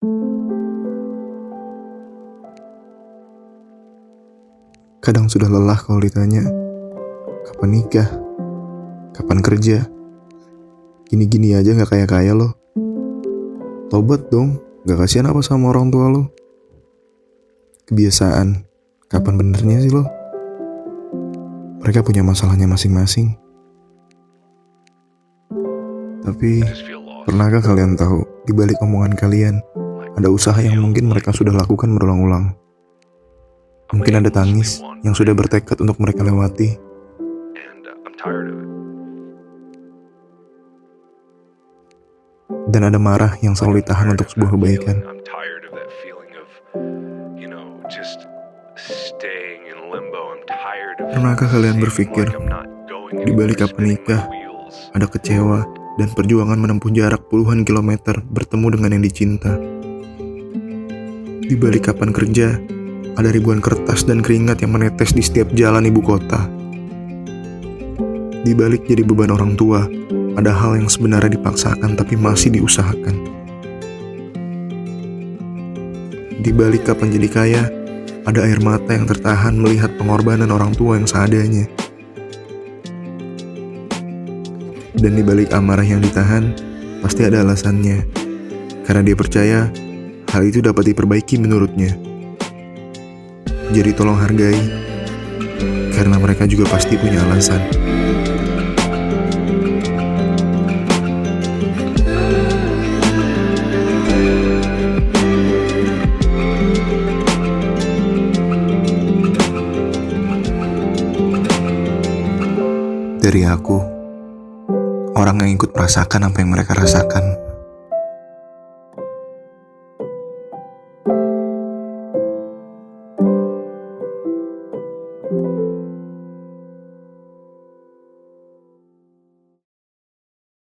Kadang sudah lelah kalau ditanya, kapan nikah? Kapan kerja? Gini-gini aja gak kaya-kaya loh. Tobat dong, gak kasihan apa sama orang tua lo? Kebiasaan, kapan benernya sih lo? Mereka punya masalahnya masing-masing. Tapi, pernahkah kalian tahu, di balik omongan kalian, ada usaha yang mungkin mereka sudah lakukan berulang-ulang? Mungkin ada tangis yang sudah bertekad untuk mereka lewati. Dan ada marah yang selalu ditahan untuk sebuah kebaikan. Pernahkah kalian berpikir, di balik apa nikah, ada kecewa dan perjuangan menempuh jarak puluhan kilometer bertemu dengan yang dicinta? Di balik kapan kerja, ada ribuan kertas dan keringat yang menetes di setiap jalan ibu kota. Di balik jadi beban orang tua, ada hal yang sebenarnya dipaksakan tapi masih diusahakan. Di balik kapan jadi kaya, ada air mata yang tertahan melihat pengorbanan orang tua yang seadanya. Dan di balik amarah yang ditahan, pasti ada alasannya. Karena dia percaya hal itu dapat diperbaiki menurutnya. Jadi tolong hargai, karena mereka juga pasti punya alasan. Dari aku, orang yang ikut merasakan apa yang mereka rasakan.